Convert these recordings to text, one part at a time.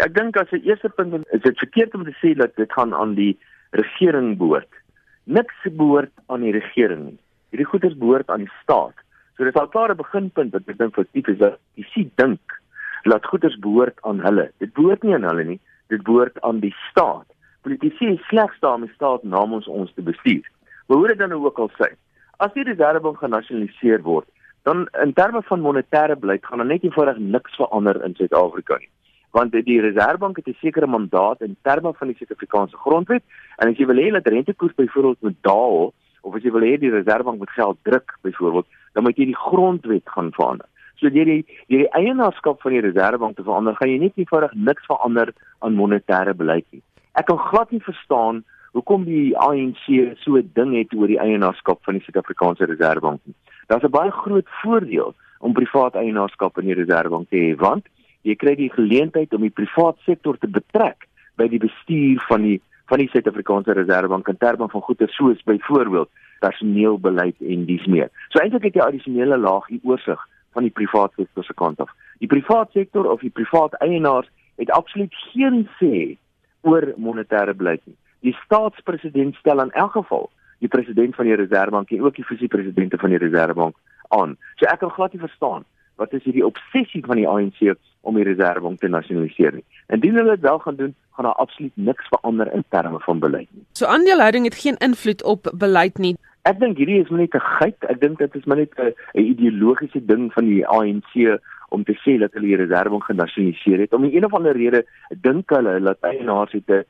Ek dink as 'n eerste punt is dit verkeerd om te sê dat dit gaan aan die regering behoort. Niks behoort aan die regering nie. Hierdie goederes behoort aan die staat. So dit is al klaar 'n beginpunt wat ek dink tipe is dat jy sien dink dat goederes behoort aan hulle. Dit behoort nie aan hulle nie, dit behoort aan die staat. Politici is slegs daar om die staat namens ons te bestuur. Hoe dit dan ook al sê, as die reservebank genasionaliseer word, dan in terme van monetêre beleid gaan daar net eenvoudig niks verander in Suid-Afrika nie want die reservebank het 'n sekere mandaat in terme van die Suid-Afrikaanse grondwet en as jy wil hê dat rentekoers byvoorbeeld moet daal of as jy wil hê die reservebank moet geld druk byvoorbeeld dan moet jy die grondwet gaan verander. So deur die deur die eienaarskap van die reservebank te verander, gaan jy net eenvoudig niks verander aan monetêre beleid nie. Ek kan glad nie verstaan hoekom die ANC so 'n ding het oor die eienaarskap van die Suid-Afrikaanse reservebank nie. Daar's 'n baie groot voordeel om privaat eienaarskap in die reservebank te hê want jy kry die geleentheid om die privaat sektor te betrek by die bestuur van die van die Suid-Afrikaanse Reserwebank in terme van goeder soos byvoorbeeld personeelbeleid en dies meer. So eintlik het jy addisionele laag hier oorsig van die privaat sektor se kant af. Die privaat sektor of die privaat eienaars het absoluut geen sê oor monetêre beleid nie. Die staatspresident stel in elk geval die president van die Reserwebank en ook die visiepresidente van die Reserwebank aan. So ek kan glad nie verstaan wat is hierdie obsessie van die ANC om die reservebank te nasionaliseer nie. Indien hulle dit wel gaan doen, gaan daar absoluut niks verander in terme van beleid nie. So aandeelhouding het geen invloed op beleid nie. Ek dink hierdie is net 'n geit. Ek dink dit is maar net 'n ideologiese ding van die ANC om te sê dat hulle die reservebank genasionaliseer het. Om 'n een of ander rede dink hulle dat eienaars het 'n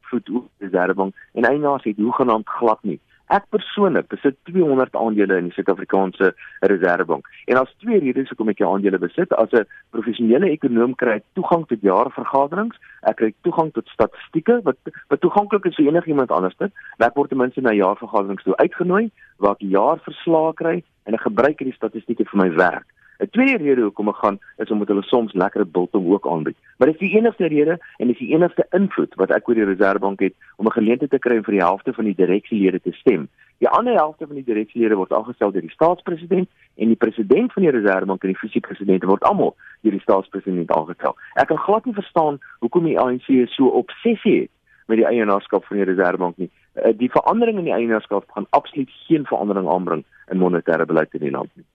voet op die reservebank en eienaars het hoegenaamd glad nie. Ek persoonlik besit 200 aandele in die Suid-Afrikaanse Reserwebank. En daar's twee redes hoekom ek die aandele besit. As 'n professionele ekonom kry ek toegang tot jaarvergaderings, ek kry toegang tot statistieke wat wat toeganklik is vir enigiemand anders. Ek word ten minste na jaarvergaderings toe uitgenooi waar ek jaarverslae kry en ek gebruik hierdie statistieke vir my werk. 'n Tweede rede hoekom ek gaan is omdat hulle soms lekker biltong ook aanbied. Maar dis die enigste rede en dis die enigste invloed wat ek oor die Reserwebank het om 'n geleentheid te kry vir die helfte van die direksielede te stem. Die ander helfte van die direksielede word aangestel deur die staatspresident en die president van die Reserwebank en die visiepresident word almal deur die staatspresident aangestel. Ek kan glad nie verstaan hoekom die ANC so obsessie het met die eienaarskap van die Reserwebank nie. Eh, die verandering in die eienaarskap gaan absoluut geen verandering aanbring in monetêre beleid in die land nie.